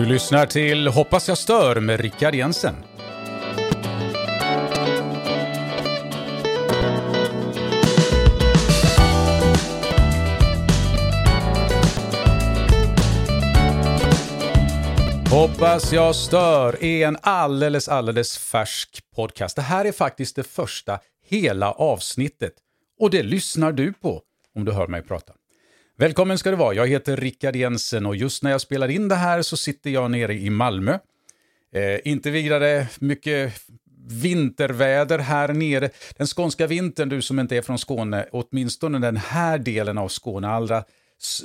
Du lyssnar till Hoppas jag stör med Rickard Jensen. Hoppas jag stör är en alldeles, alldeles färsk podcast. Det här är faktiskt det första hela avsnittet. Och det lyssnar du på om du hör mig prata. Välkommen ska du vara. Jag heter Rickard Jensen och just när jag spelar in det här så sitter jag nere i Malmö. Eh, inte vidare mycket vinterväder här nere. Den skånska vintern, du som inte är från Skåne, åtminstone den här delen av Skåne, allra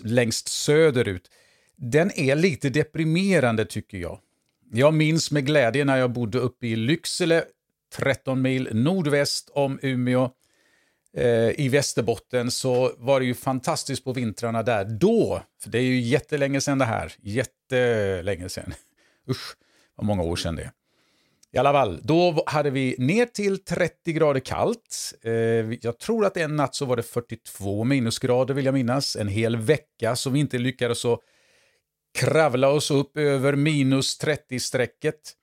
längst söderut, den är lite deprimerande tycker jag. Jag minns med glädje när jag bodde uppe i Lycksele, 13 mil nordväst om Umeå, Eh, i Västerbotten, så var det ju fantastiskt på vintrarna där. Då, för det är ju jättelänge sedan det här, jättelänge sedan. Usch, vad många år sedan det i alla fall, då hade vi ner till 30 grader kallt. Eh, jag tror att en natt så var det 42 minusgrader vill jag minnas. En hel vecka som vi inte lyckades så kravla oss upp över minus 30-strecket.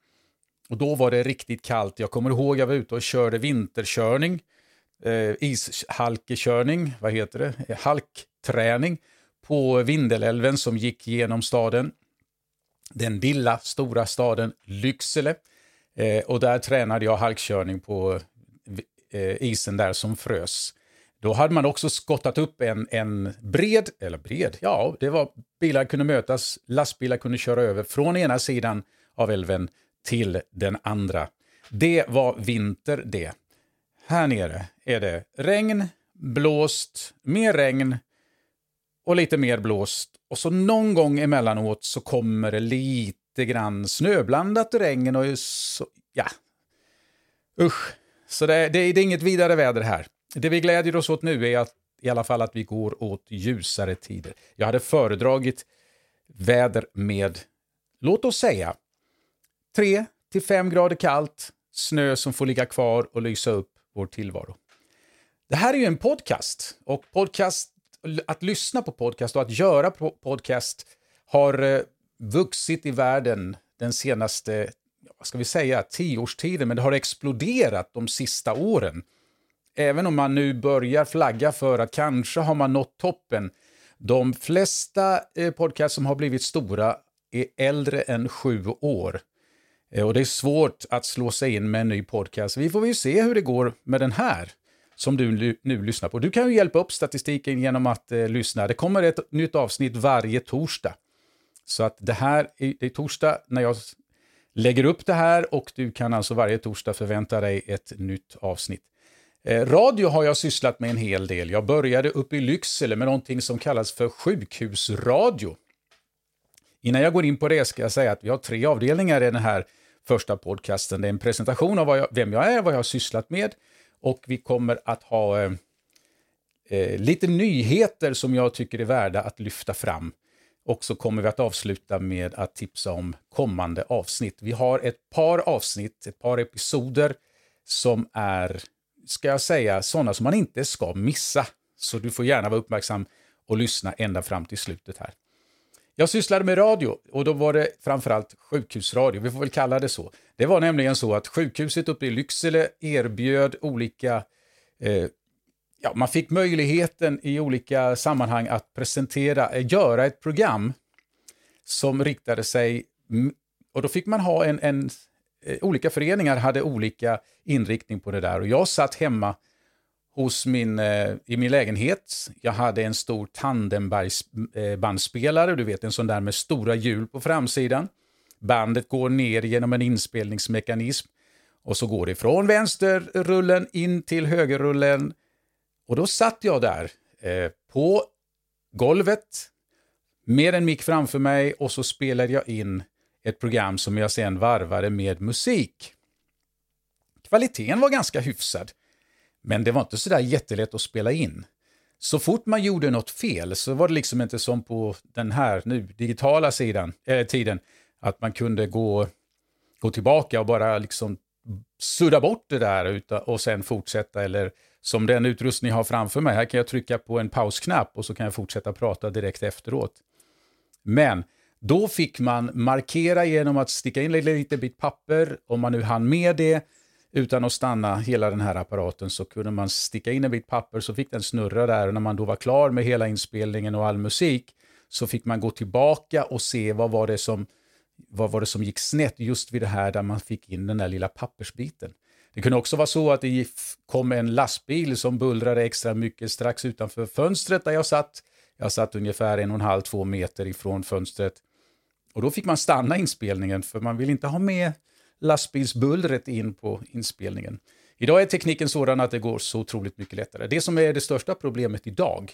Och då var det riktigt kallt. Jag kommer ihåg att jag var ute och körde vinterkörning, eh, ishalkekörning, vad heter det, halkträning på Vindelälven som gick genom staden. Den lilla, stora staden Lycksele. Eh, och där tränade jag halkkörning på eh, isen där som frös. Då hade man också skottat upp en, en bred, eller bred, ja, det var bilar kunde mötas, lastbilar kunde köra över från ena sidan av älven till den andra. Det var vinter det. Här nere är det regn, blåst, mer regn och lite mer blåst. Och så någon gång emellanåt så kommer det lite grann snöblandat regn och så, ja. Usch. Så det, det, det är inget vidare väder här. Det vi glädjer oss åt nu är att, i alla fall att vi går åt ljusare tider. Jag hade föredragit väder med, låt oss säga, 3 till 5 grader kallt, snö som får ligga kvar och lysa upp vår tillvaro. Det här är ju en podcast och podcast, att lyssna på podcast och att göra podcast har eh, vuxit i världen den senaste, vad ska vi säga, tioårstiden, men det har exploderat de sista åren även om man nu börjar flagga för att kanske har man nått toppen, de flesta eh, podcast som har blivit stora är äldre än sju år. Eh, och det är svårt att slå sig in med en ny podcast. Vi får ju se hur det går med den här som du nu lyssnar på. Du kan ju hjälpa upp statistiken genom att eh, lyssna. Det kommer ett nytt avsnitt varje torsdag. Så att det här är, det är torsdag när jag lägger upp det här och du kan alltså varje torsdag förvänta dig ett nytt avsnitt. Eh, radio har jag sysslat med en hel del. Jag började uppe i Lycksele med någonting som kallas för sjukhusradio. Innan jag går in på det ska jag säga att vi har tre avdelningar i den här första podcasten. Det är en presentation av jag, vem jag är, vad jag har sysslat med och vi kommer att ha eh, eh, lite nyheter som jag tycker är värda att lyfta fram. Och så kommer vi att avsluta med att tipsa om kommande avsnitt. Vi har ett par avsnitt, ett par episoder som är ska jag säga, sådana som man inte ska missa. Så du får gärna vara uppmärksam och lyssna ända fram till slutet här. Jag sysslade med radio och då var det framförallt sjukhusradio, vi får väl kalla det så. Det var nämligen så att sjukhuset uppe i Lycksele erbjöd olika eh, ja, man fick möjligheten i olika sammanhang att presentera, eh, göra ett program som riktade sig, och då fick man ha en, en Eh, olika föreningar hade olika inriktning på det där. Och jag satt hemma hos min, eh, i min lägenhet. Jag hade en stor tandembandspelare, eh, du vet en sån där med stora hjul på framsidan. Bandet går ner genom en inspelningsmekanism och så går det från vänsterrullen in till högerrullen. Och då satt jag där eh, på golvet med en mick framför mig och så spelade jag in ett program som jag sen varvade med musik. Kvaliteten var ganska hyfsad, men det var inte sådär jättelätt att spela in. Så fort man gjorde något fel så var det liksom inte som på den här nu digitala sidan, eh, tiden, att man kunde gå, gå tillbaka och bara liksom sudda bort det där och sen fortsätta. Eller som den utrustning jag har framför mig, här kan jag trycka på en pausknapp och så kan jag fortsätta prata direkt efteråt. Men Då fick man markera genom att sticka in en liten bit papper, om man nu hann med det, utan att stanna hela den här apparaten så kunde man sticka in en bit papper så fick den snurra där och när man då var klar med hela inspelningen och all musik så fick man gå tillbaka och se vad var det som, vad var det som gick snett just vid det här där man fick in den där lilla pappersbiten. Det kunde också vara så att det kom en lastbil som bullrade extra mycket strax utanför fönstret där jag satt. Jag satt ungefär en och en halv, två meter ifrån fönstret. Och då fick man stanna inspelningen för man vill inte ha med lastbilsbullret in på inspelningen. Idag är tekniken sådan att det går så otroligt mycket lättare. Det som är det största problemet idag,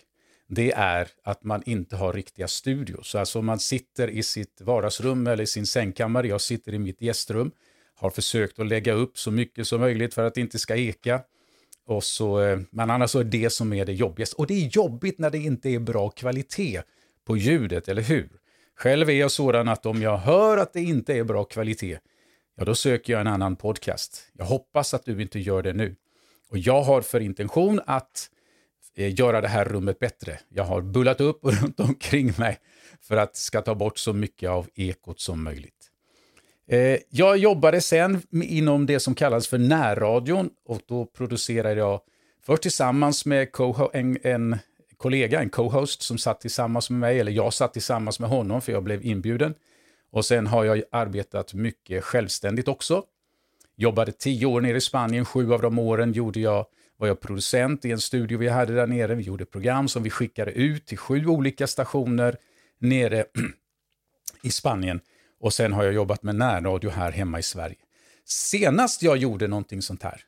det är att man inte har riktiga studios. Alltså man sitter i sitt vardagsrum eller i sin sängkammare, jag sitter i mitt gästrum, har försökt att lägga upp så mycket som möjligt för att det inte ska eka. Och så, eh, men annars är det som är det jobbigaste. Och det är jobbigt när det inte är bra kvalitet på ljudet, eller hur? Själv är jag sådan att om jag hör att det inte är bra kvalitet, ja då söker jag en annan podcast. Jag hoppas att du inte gör det nu. Och jag har för intention att eh, göra det här rummet bättre. Jag har bullat upp runt omkring mig för att ska ta bort så mycket av ekot som möjligt. Eh, jag jobbade sen inom det som kallas för närradion och då producerade jag först tillsammans med en, en kollega, en co-host som satt tillsammans med mig, eller jag satt tillsammans med honom för jag blev inbjuden. Och sen har jag arbetat mycket självständigt också. Jobbade tio år nere i Spanien, sju av de åren gjorde jag, var jag producent i en studio vi hade där nere. Vi gjorde program som vi skickade ut till sju olika stationer nere i Spanien. Och sen har jag jobbat med närradio här hemma i Sverige. Senast jag gjorde någonting sånt här,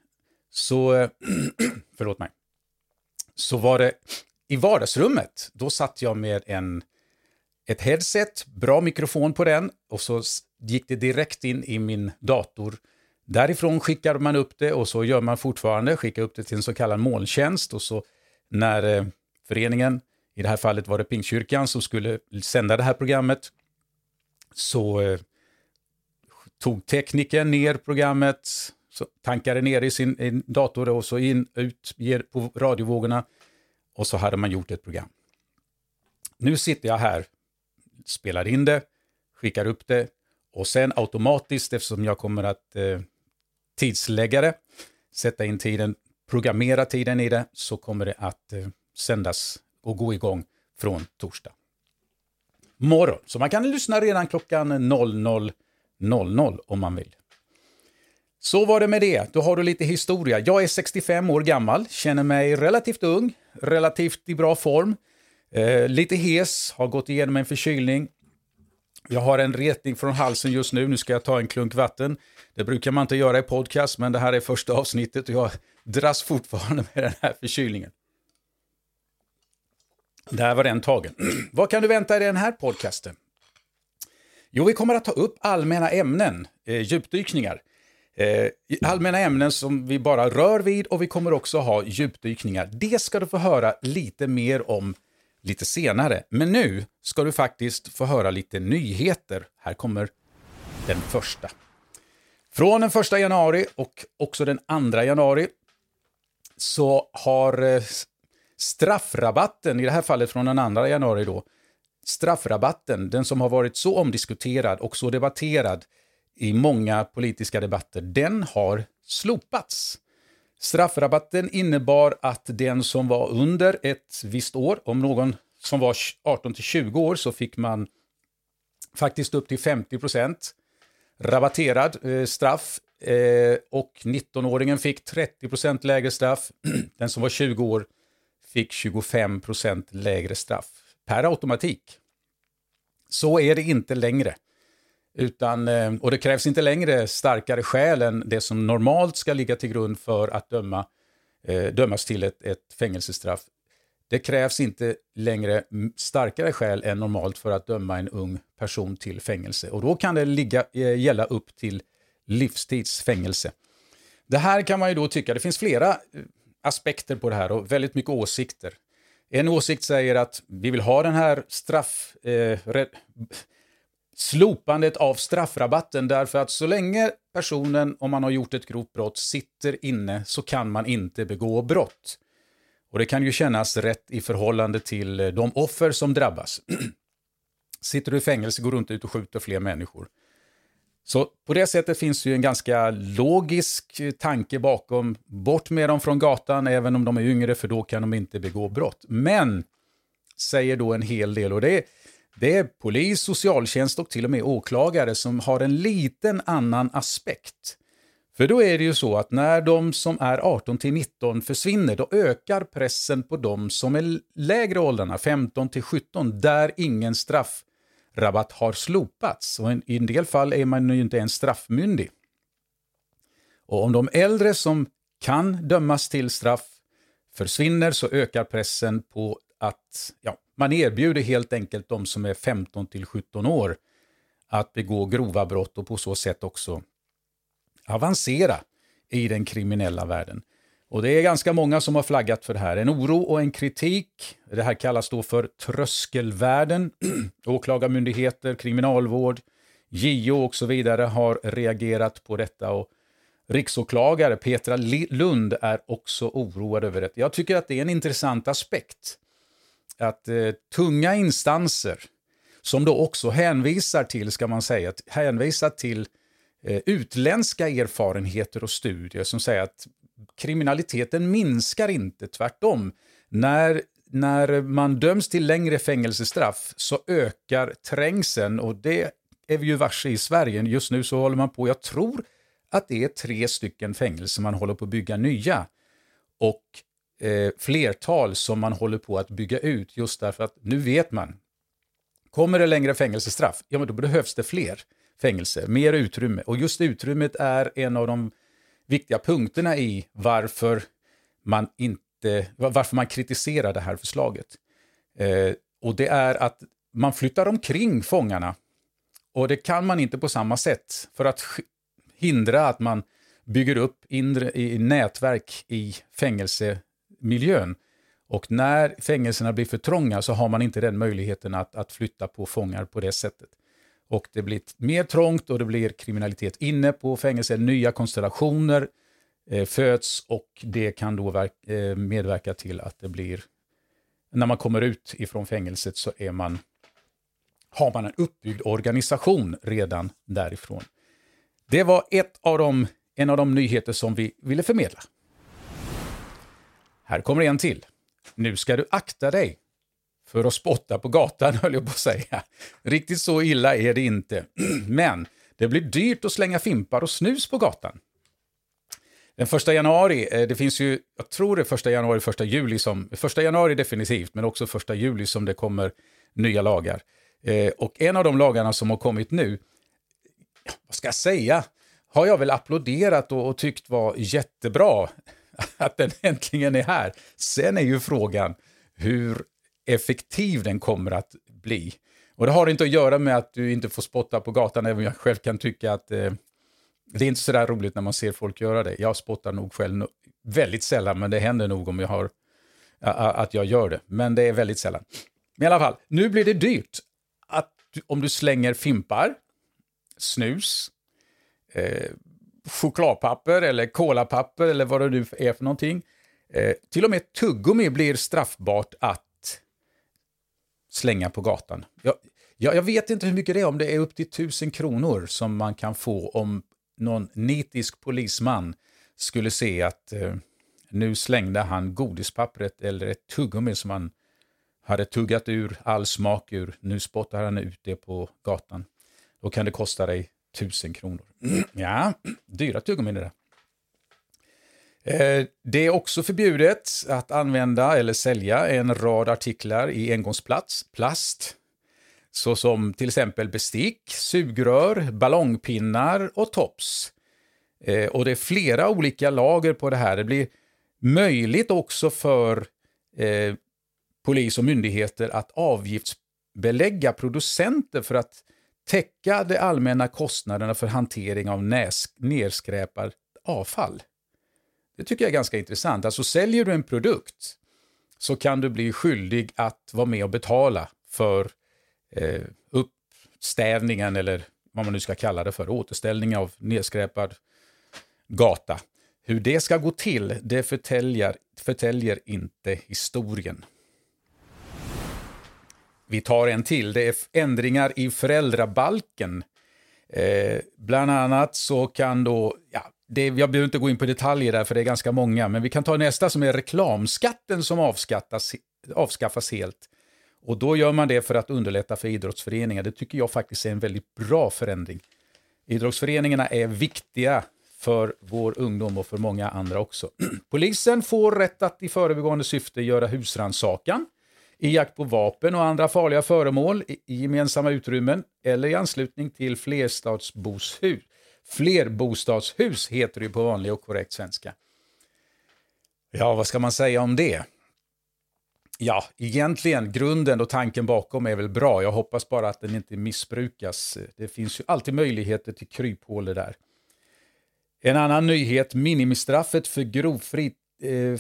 så, förlåt mig, så var det i vardagsrummet. Då satt jag med en ett headset, bra mikrofon på den och så gick det direkt in i min dator. Därifrån skickar man upp det och så gör man fortfarande, skickar upp det till en så kallad molntjänst och så när eh, föreningen, i det här fallet var det Pingstkyrkan som skulle sända det här programmet, så eh, tog tekniken ner programmet, så tankade ner i sin i dator och så in, ut på radiovågorna och så hade man gjort ett program. Nu sitter jag här spelar in det, skickar upp det och sen automatiskt, eftersom jag kommer att eh, tidslägga det, sätta in tiden, programmera tiden i det, så kommer det att eh, sändas och gå igång från torsdag morgon. Så man kan lyssna redan klockan 00.00 om man vill. Så var det med det. Då har du lite historia. Jag är 65 år gammal, känner mig relativt ung, relativt i bra form. Eh, lite hes, har gått igenom en förkylning. Jag har en retning från halsen just nu, nu ska jag ta en klunk vatten. Det brukar man inte göra i podcast, men det här är första avsnittet och jag dras fortfarande med den här förkylningen. Där var den tagen. Vad kan du vänta dig i den här podcasten? Jo, vi kommer att ta upp allmänna ämnen, eh, djupdykningar. Eh, allmänna ämnen som vi bara rör vid och vi kommer också ha djupdykningar. Det ska du få höra lite mer om lite senare. Men nu ska du faktiskt få höra lite nyheter. Här kommer den första. Från den första januari och också den andra januari så har eh, straffrabatten, i det här fallet från den andra januari då, straffrabatten, den som har varit så omdiskuterad och så debatterad i många politiska debatter, den har slopats. Straffrabatten innebar att den som var under ett visst år, om någon som var 18 till 20 år, så fick man faktiskt upp till 50 procent rabatterad eh, straff eh, och 19-åringen fick 30 procent lägre straff. Den som var 20 år fick 25 procent lägre straff per automatik. Så är det inte längre. Utan, eh, och det krävs inte längre starkare skäl än det som normalt ska ligga till grund för att döma, eh, dömas till ett, ett fängelsestraff. Det krävs inte längre starkare skäl än normalt för att döma en ung person till fängelse. Och då kan det ligga, eh, gälla upp till livstidsfängelse. Det här kan man ju då tycka, det finns flera aspekter på det här och väldigt mycket åsikter. En åsikt säger att vi vill ha den här straff... Eh, slopandet av straffrabatten därför att så länge personen, om man har gjort ett grovt brott, sitter inne så kan man inte begå brott. Och det kan ju kännas rätt i förhållande till eh, de offer som drabbas. sitter du i fängelse, går du inte ut och skjuter fler människor. Så på det sättet finns det ju en ganska logisk eh, tanke bakom. Bort med dem från gatan, även om de är yngre, för då kan de inte begå brott. Men, säger då en hel del, och det är, det är polis, socialtjänst och till och med åklagare som har en liten annan aspekt. För då är det ju så att när de som är 18 till 19 försvinner, då ökar pressen på de som är lägre åldrarna, 15 till 17, där ingen straffrabatt har slopats. Och i en del fall är man ju inte ens straffmyndig. Och om de äldre som kan dömas till straff försvinner så ökar pressen på att ja, man erbjuder helt enkelt de som är 15 till 17 år att begå grova brott och på så sätt också avancera i den kriminella världen. Och det är ganska många som har flaggat för det här. En oro och en kritik. Det här kallas då för tröskelvärden. Åklagarmyndigheter, kriminalvård, JO och så vidare har reagerat på detta. Och riksåklagare Petra Lund är också oroad över det. Jag tycker att det är en intressant aspekt. Att eh, tunga instanser, som då också hänvisar till, ska man säga, hänvisar till Eh, utländska erfarenheter och studier som säger att kriminaliteten minskar inte, tvärtom. När, när man döms till längre fängelsestraff så ökar trängseln och det är vi ju varse i Sverige. Just nu så håller man på, jag tror att det är tre stycken fängelser man håller på att bygga nya och eh, flertal som man håller på att bygga ut just därför att nu vet man. Kommer det längre fängelsestraff, ja men då behövs det fler fängelse, mer utrymme. Och just utrymmet är en av de viktiga punkterna i varför man, inte, varför man kritiserar det här förslaget. Eh, och det är att man flyttar omkring fångarna och det kan man inte på samma sätt för att hindra att man bygger upp inre i nätverk i miljön. Och när fängelserna blir för trånga så har man inte den möjligheten att, att flytta på fångar på det sättet. Och det blir mer trångt och det blir kriminalitet inne på fängelser. Nya konstellationer eh, föds och det kan då verk, eh, medverka till att det blir... När man kommer ut ifrån fängelset så är man, har man en uppbyggd organisation redan därifrån. Det var ett av de, en av de nyheter som vi ville förmedla. Här kommer en till. Nu ska du akta dig för att spotta på gatan, höll jag på att säga. Riktigt så illa är det inte. Men det blir dyrt att slänga fimpar och snus på gatan. Den första januari, eh, det finns ju, jag tror det är första januari, första juli som, första januari definitivt, men också första juli som det kommer nya lagar. Eh, och en av de lagarna som har kommit nu, vad ska jag säga, har jag väl applåderat och, och tyckt var jättebra att den äntligen är här. Sen är ju frågan hur effektiv den kommer att bli. Och det har inte att göra med att du inte får spotta på gatan, även om jag själv kan tycka att eh, det är inte så där roligt när man ser folk göra det. Jag spottar nog själv no väldigt sällan, men det händer nog om jag har, att jag gör det. Men det är väldigt sällan. Men i alla fall, nu blir det dyrt att om du slänger fimpar, snus, eh, chokladpapper eller kolapapper eller vad det nu är för någonting. Eh, till och med tuggummi blir straffbart att slänga på gatan. Jag, jag, jag, vet inte hur mycket det är, om det är upp till tusen kronor som man kan få om någon nitisk polisman skulle se att eh, nu slängde han godispappret eller ett tuggummi som han hade tuggat ur all smak ur. Nu spottar han ut det på gatan. Då kan det kosta dig tusen kronor. Ja, dyra tuggummin är det. Eh, det är också förbjudet att använda eller sälja en rad artiklar i engångsplast, plast, såsom till exempel bestick, sugrör, ballongpinnar och tops. Eh, och det är flera olika lager på det här. Det blir möjligt också för eh, polis och myndigheter att avgiftsbelägga producenter för att täcka de allmänna kostnaderna för hantering av nedskräpat avfall. Det tycker jag är ganska intressant. Alltså säljer du en produkt så kan du bli skyldig att vara med och betala för eh, uppstädningen eller vad man nu ska kalla det för, återställning av nedskräpad gata. Hur det ska gå till, det förtäljer, förtäljer inte historien. Vi tar en till. Det är ändringar i föräldrabalken. Eh, bland annat så kan då, ja, det, jag behöver inte gå in på detaljer där för det är ganska många, men vi kan ta nästa som är reklamskatten som avskattas, avskaffas helt. Och då gör man det för att underlätta för idrottsföreningar. Det tycker jag faktiskt är en väldigt bra förändring. Idrottsföreningarna är viktiga för vår ungdom och för många andra också. Polisen får rätt att i förebyggande syfte göra husrannsakan i jakt på vapen och andra farliga föremål i gemensamma utrymmen eller i anslutning till flerstadsboshus. Flerbostadshus heter det på vanlig och korrekt svenska. Ja, vad ska man säga om det? Ja, egentligen grunden och tanken bakom är väl bra. Jag hoppas bara att den inte missbrukas. Det finns ju alltid möjligheter till kryphål där. En annan nyhet, minimistraffet för grovfrid... Eh,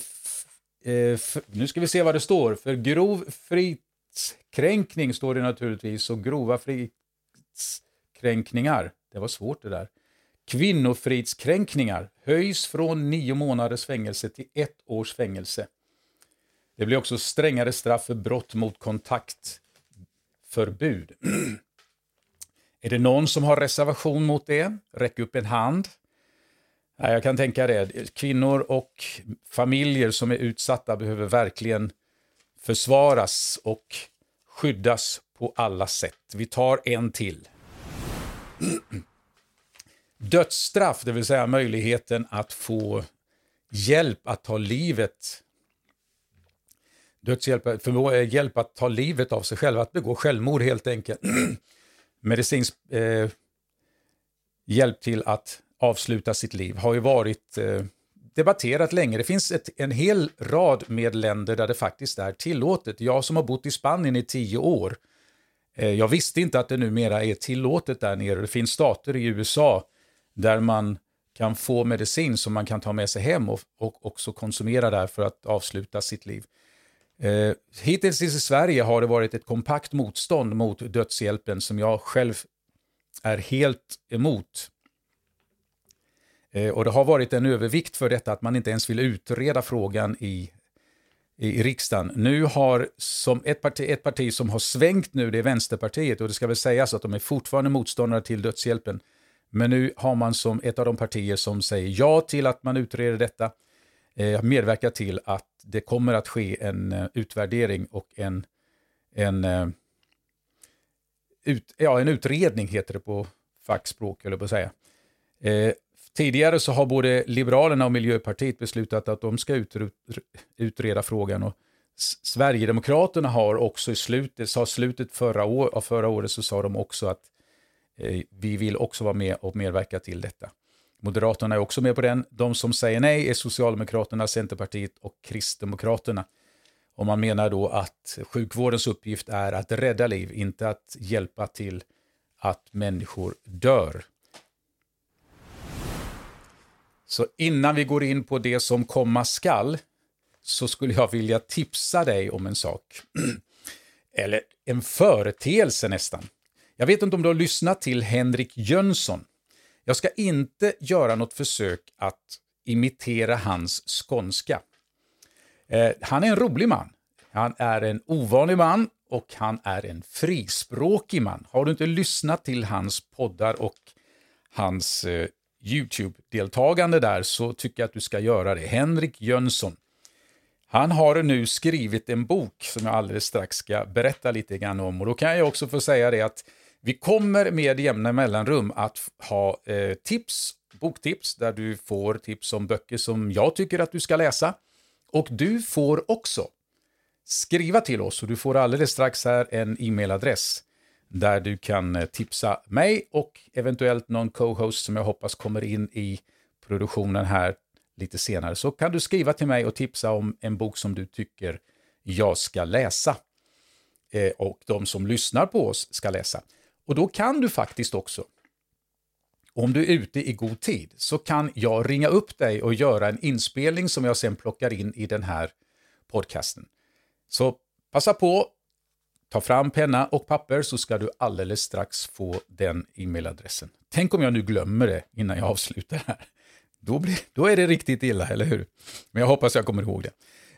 eh, nu ska vi se vad det står. För grov fridskränkning står det naturligtvis och grova fridskränkningar. Det var svårt det där. Kvinnofridskränkningar höjs från nio månaders fängelse till ett års fängelse. Det blir också strängare straff för brott mot kontaktförbud. Är det någon som har reservation mot det? Räck upp en hand. Nej, jag kan tänka det. Kvinnor och familjer som är utsatta behöver verkligen försvaras och skyddas på alla sätt. Vi tar en till. Dödsstraff, det vill säga möjligheten att få hjälp att ta livet dödshjälp, eh, hjälp att ta livet av sig själv, att begå självmord helt enkelt. Medicinsk eh, hjälp till att avsluta sitt liv har ju varit eh, debatterat länge. Det finns ett, en hel rad med länder där det faktiskt är tillåtet. Jag som har bott i Spanien i tio år, eh, jag visste inte att det numera är tillåtet där nere. Det finns stater i USA där man kan få medicin som man kan ta med sig hem och, och också konsumera där för att avsluta sitt liv. Eh, hittills i Sverige har det varit ett kompakt motstånd mot dödshjälpen som jag själv är helt emot. Eh, och det har varit en övervikt för detta att man inte ens vill utreda frågan i, i, riksdagen. Nu har som ett parti, ett parti som har svängt nu, det är Vänsterpartiet och det ska väl sägas att de är fortfarande motståndare till dödshjälpen. Men nu har man som ett av de partier som säger ja till att man utreder detta eh, medverkat till att det kommer att ske en uh, utvärdering och en, en, uh, ut, ja, en utredning, heter det på fackspråk, eller på att säga. Eh, tidigare så har både Liberalerna och Miljöpartiet beslutat att de ska utreda frågan. Och Sverigedemokraterna har också i slutet, sa slutet förra år, av förra året så sa de också att eh, vi vill också vara med och medverka till detta. Moderaterna är också med på den. De som säger nej är Socialdemokraterna, Centerpartiet och Kristdemokraterna. Och man menar då att sjukvårdens uppgift är att rädda liv, inte att hjälpa till att människor dör. Så innan vi går in på det som komma skall så skulle jag vilja tipsa dig om en sak. Eller en företeelse nästan. Jag vet inte om du har lyssnat till Henrik Jönsson. Jag ska inte göra något försök att imitera hans skånska. Eh, han är en rolig man. Han är en ovanlig man och han är en frispråkig man. Har du inte lyssnat till hans poddar och hans eh, YouTube-deltagande där så tycker jag att du ska göra det. Henrik Jönsson. Han har nu skrivit en bok som jag alldeles strax ska berätta lite grann om och då kan jag också få säga det att vi kommer med jämna mellanrum att ha eh, tips, boktips, där du får tips om böcker som jag tycker att du ska läsa. Och du får också skriva till oss och du får alldeles strax här en e-mailadress där du kan eh, tipsa mig och eventuellt någon co-host som jag hoppas kommer in i produktionen här lite senare. Så kan du skriva till mig och tipsa om en bok som du tycker jag ska läsa. Eh, och de som lyssnar på oss ska läsa. Och då kan du faktiskt också, om du är ute i god tid, så kan jag ringa upp dig och göra en inspelning som jag sen plockar in i den här podcasten. Så passa på, ta fram penna och papper så ska du alldeles strax få den e-mailadressen. Tänk om jag nu glömmer det innan jag avslutar här. Då, blir, då är det riktigt illa, eller hur? Men jag hoppas jag kommer ihåg det.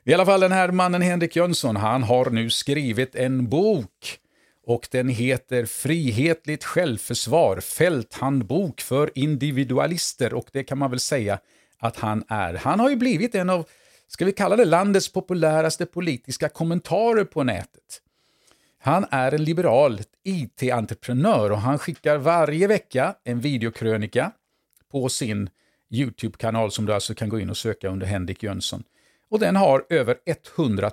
I alla fall den här mannen Henrik Jönsson, han har nu skrivit en bok och den heter Frihetligt självförsvar, fälthandbok för individualister och det kan man väl säga att han är. Han har ju blivit en av, ska vi kalla det landets populäraste politiska kommentarer på nätet. Han är en liberal IT-entreprenör och han skickar varje vecka en videokrönika på sin YouTube-kanal som du alltså kan gå in och söka under Henrik Jönsson. Och den har över 100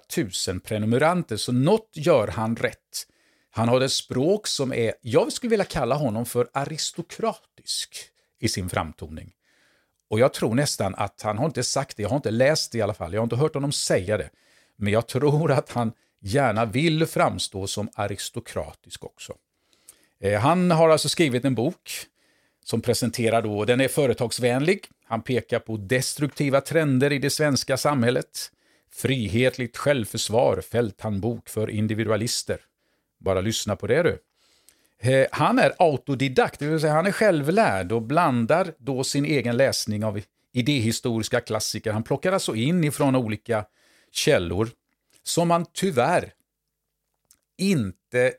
000 prenumeranter, så något gör han rätt. Han har ett språk som är, jag skulle vilja kalla honom för aristokratisk i sin framtoning. Och jag tror nästan att han har inte sagt det, jag har inte läst det i alla fall, jag har inte hört honom säga det. Men jag tror att han gärna vill framstå som aristokratisk också. Eh, han har alltså skrivit en bok som presenterar då, den är företagsvänlig, han pekar på destruktiva trender i det svenska samhället, frihetligt självförsvar, fälthandbok för individualister. Bara lyssna på det du. Eh, han är autodidakt, det vill säga han är självlärd och blandar då sin egen läsning av idéhistoriska klassiker. Han plockar alltså in ifrån olika källor som man tyvärr inte...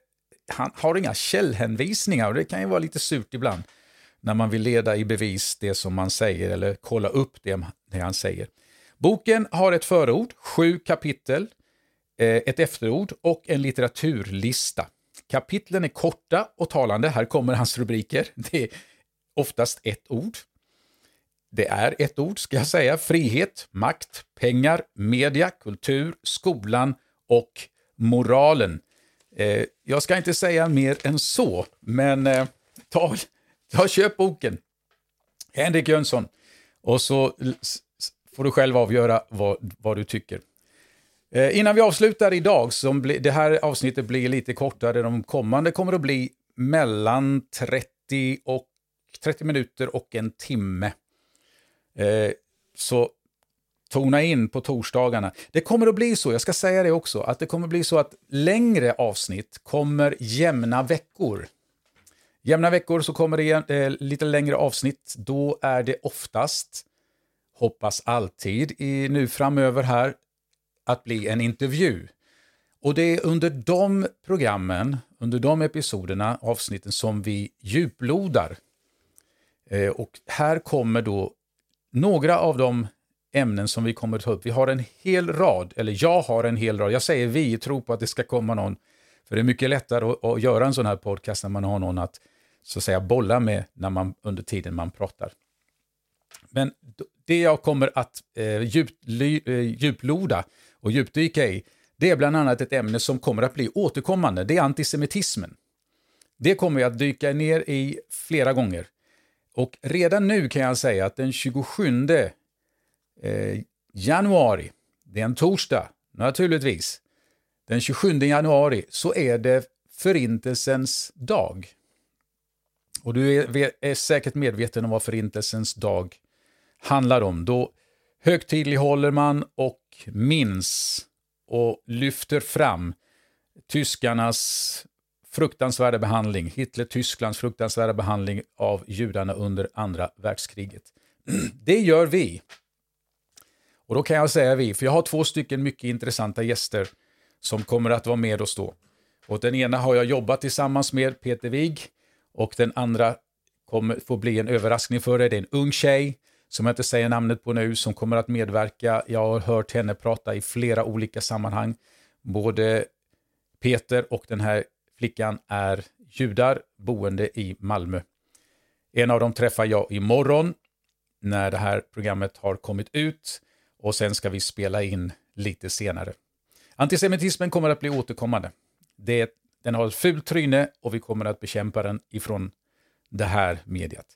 Han har inga källhänvisningar och det kan ju vara lite surt ibland när man vill leda i bevis det som man säger eller kolla upp det, det han säger. Boken har ett förord, sju kapitel, eh, ett efterord och en litteraturlista. Kapitlen är korta och talande. Här kommer hans rubriker. Det är oftast ett ord. Det är ett ord, ska jag säga. Frihet, makt, pengar, media, kultur, skolan och moralen. Eh, jag ska inte säga mer än så, men eh, ta, ta köp boken. Henrik Jönsson. Och så får du själv avgöra vad, vad du tycker. Eh, innan vi avslutar idag, som bli, det här avsnittet blir lite kortare, de kommande kommer att bli mellan 30, och, 30 minuter och en timme. Eh, så tona in på torsdagarna. Det kommer att bli så, jag ska säga det också, att det kommer att bli så att längre avsnitt kommer jämna veckor. Jämna veckor så kommer det eh, lite längre avsnitt. Då är det oftast, hoppas alltid i, nu framöver här, att bli en intervju. Och det är under de programmen, under de episoderna, avsnitten som vi djuplodar. Eh, och här kommer då några av de ämnen som vi kommer att ta upp. Vi har en hel rad, eller jag har en hel rad. Jag säger vi, tror på att det ska komma någon. För det är mycket lättare att, att göra en sån här podcast när man har någon att så att säga bolla med när man, under tiden man pratar. Men det jag kommer att eh, djup, eh, djuploda och djupdyka i, det är bland annat ett ämne som kommer att bli återkommande. Det är antisemitismen. Det kommer jag att dyka ner i flera gånger. Och redan nu kan jag säga att den 27 eh, januari, det är en torsdag naturligtvis, den 27 januari så är det Förintelsens dag. Och du är, är säkert medveten om vad Förintelsens dag handlar om. Då högtidlighåller man och minns och lyfter fram tyskarnas fruktansvärda behandling, Hitler-Tysklands fruktansvärda behandling av judarna under andra världskriget. Det gör vi. Och då kan jag säga vi, för jag har två stycken mycket intressanta gäster som kommer att vara med oss då. Och den ena har jag jobbat tillsammans med, Peter Wig, och den andra kommer få bli en överraskning för dig. Det är en ung tjej som jag inte säger namnet på nu, som kommer att medverka. Jag har hört henne prata i flera olika sammanhang. Både Peter och den här flickan är judar boende i Malmö. En av dem träffar jag imorgon när det här programmet har kommit ut och sen ska vi spela in lite senare. Antisemitismen kommer att bli återkommande. Det, den har ett fult tryne och vi kommer att bekämpa den ifrån det här mediet.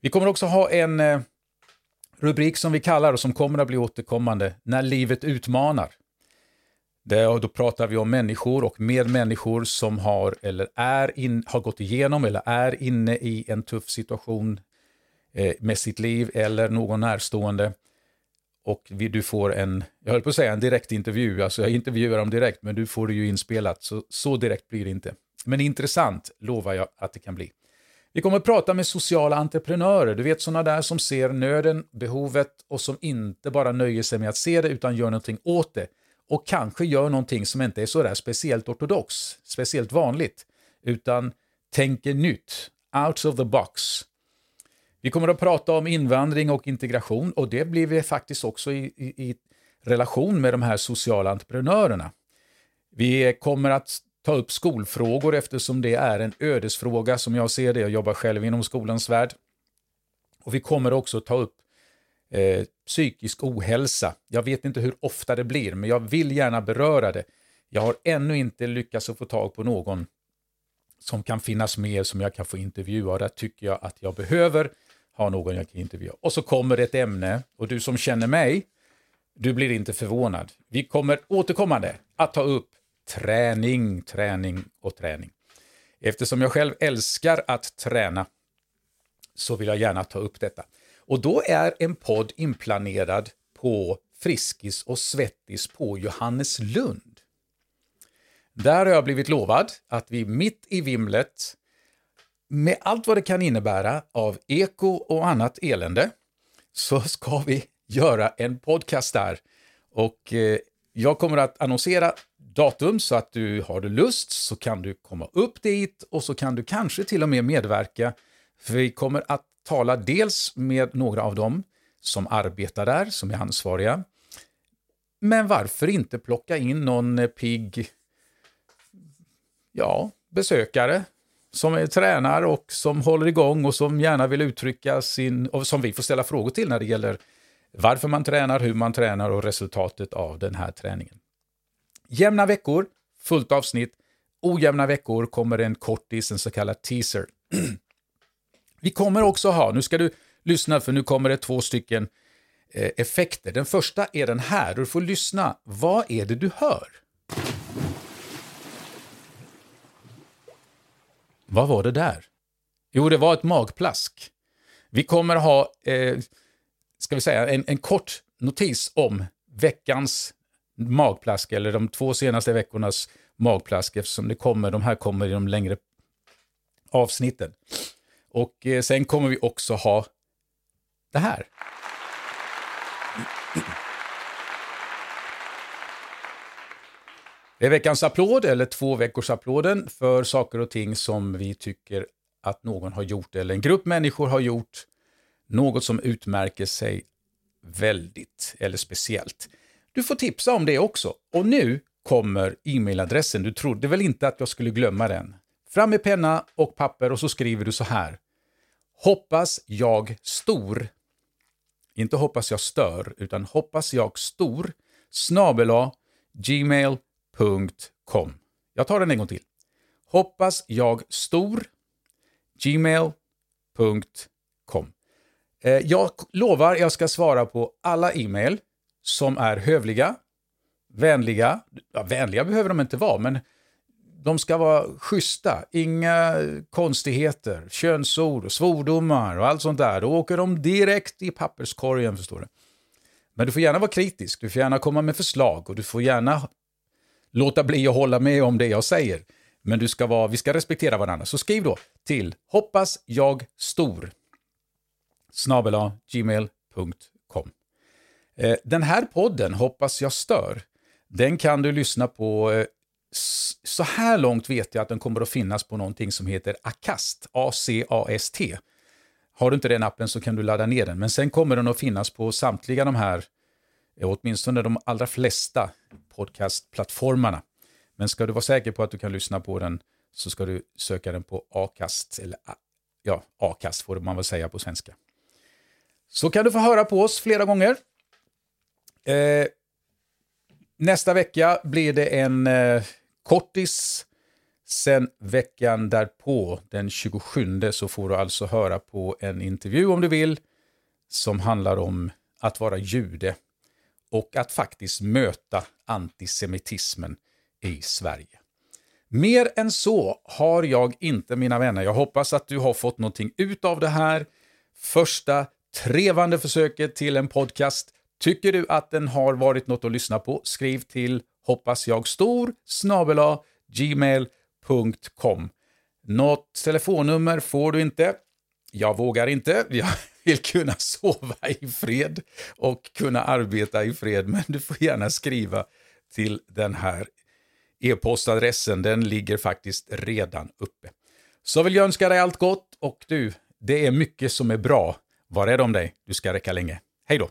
Vi kommer också ha en eh, rubrik som vi kallar och som kommer att bli återkommande, När livet utmanar. Det, då pratar vi om människor och med människor som har, eller är in, har gått igenom eller är inne i en tuff situation eh, med sitt liv eller någon närstående. Och vi, du får en, jag höll på att säga en direktintervju, alltså jag intervjuar dem direkt, men du får det ju inspelat, så, så direkt blir det inte. Men intressant lovar jag att det kan bli. Vi kommer att prata med sociala entreprenörer, du vet sådana där som ser nöden, behovet och som inte bara nöjer sig med att se det utan gör någonting åt det. Och kanske gör någonting som inte är så där speciellt ortodox, speciellt vanligt. utan tänker nytt, out of the box. Vi kommer att prata om invandring och integration och det blir vi faktiskt också i, i, i relation med de här sociala entreprenörerna. Vi kommer att ta upp skolfrågor eftersom det är en ödesfråga som jag ser det. Jag jobbar själv inom skolans värld. Och vi kommer också ta upp eh, psykisk ohälsa. Jag vet inte hur ofta det blir, men jag vill gärna beröra det. Jag har ännu inte lyckats få tag på någon som kan finnas med som jag kan få intervjua. Där tycker jag att jag behöver ha någon jag kan intervjua. Och så kommer ett ämne, och du som känner mig, du blir inte förvånad. Vi kommer återkommande att ta upp träning, träning och träning. Eftersom jag själv älskar att träna så vill jag gärna ta upp detta. Och då är en podd inplanerad på Friskis och Svettis på Johanneslund. Där har jag blivit lovad att vi mitt i vimlet, med allt vad det kan innebära av eko och annat elände, så ska vi göra en podcast där. Och eh, jag kommer att annonsera datum så att du har du lust så kan du komma upp dit och så kan du kanske till och med medverka. För vi kommer att tala dels med några av dem som arbetar där, som är ansvariga. Men varför inte plocka in någon pigg ja, besökare som är tränar och som håller igång och som gärna vill uttrycka sin, och som vi får ställa frågor till när det gäller varför man tränar, hur man tränar och resultatet av den här träningen. Jämna veckor, fullt avsnitt. Ojämna veckor kommer en kortis, en så kallad teaser. Vi kommer också ha, nu ska du lyssna för nu kommer det två stycken eh, effekter. Den första är den här, och du får lyssna. Vad är det du hör? Vad var det där? Jo, det var ett magplask. Vi kommer ha, eh, ska vi säga, en, en kort notis om veckans magplask, eller de två senaste veckornas magplask, eftersom det kommer, de här kommer i de längre avsnitten. Och eh, sen kommer vi också ha det här. Det är veckans applåd, eller två veckors applåden, för saker och ting som vi tycker att någon har gjort, eller en grupp människor har gjort, något som utmärker sig väldigt eller speciellt. Du får tipsa om det också. Och nu kommer e-mailadressen. Du trodde väl inte att jag skulle glömma den? Fram med penna och papper och så skriver du så här. Hoppas jag stor. Inte hoppas jag stör, utan hoppas jag stor. snabel gmail.com. Jag tar den en gång till. Hoppas jag stor. gmail.com. Eh, jag lovar, jag ska svara på alla e-mail som är hövliga, vänliga. Ja, vänliga behöver de inte vara, men de ska vara schyssta. Inga konstigheter, könsord, svordomar och allt sånt där. Då åker de direkt i papperskorgen, förstår du. Men du får gärna vara kritisk, du får gärna komma med förslag och du får gärna låta bli att hålla med om det jag säger. Men du ska vara, vi ska respektera varandra. Så skriv då till hoppas jag stor gmail.com. Eh, den här podden, Hoppas jag stör, den kan du lyssna på eh, så här långt vet jag att den kommer att finnas på någonting som heter Acast, A-C-A-S-T. Har du inte den appen så kan du ladda ner den, men sen kommer den att finnas på samtliga de här, eh, åtminstone de allra flesta podcastplattformarna. Men ska du vara säker på att du kan lyssna på den så ska du söka den på Acast, eller ah, ja, Acast får man väl säga på svenska. Så kan du få höra på oss flera gånger. Eh, nästa vecka blir det en eh, kortis. Sen veckan därpå, den 27, så får du alltså höra på en intervju om du vill, som handlar om att vara jude och att faktiskt möta antisemitismen i Sverige. Mer än så har jag inte, mina vänner. Jag hoppas att du har fått någonting ut av det här första trevande försöket till en podcast. Tycker du att den har varit något att lyssna på? Skriv till hoppas jag stor snabela gmail.com. Något telefonnummer får du inte. Jag vågar inte. Jag vill kunna sova i fred och kunna arbeta i fred, men du får gärna skriva till den här E-postadressen den ligger faktiskt redan uppe. Så vill jag önska dig allt gott och du, det är mycket som är bra. Var rädd om dig, du ska räcka länge. Hej då!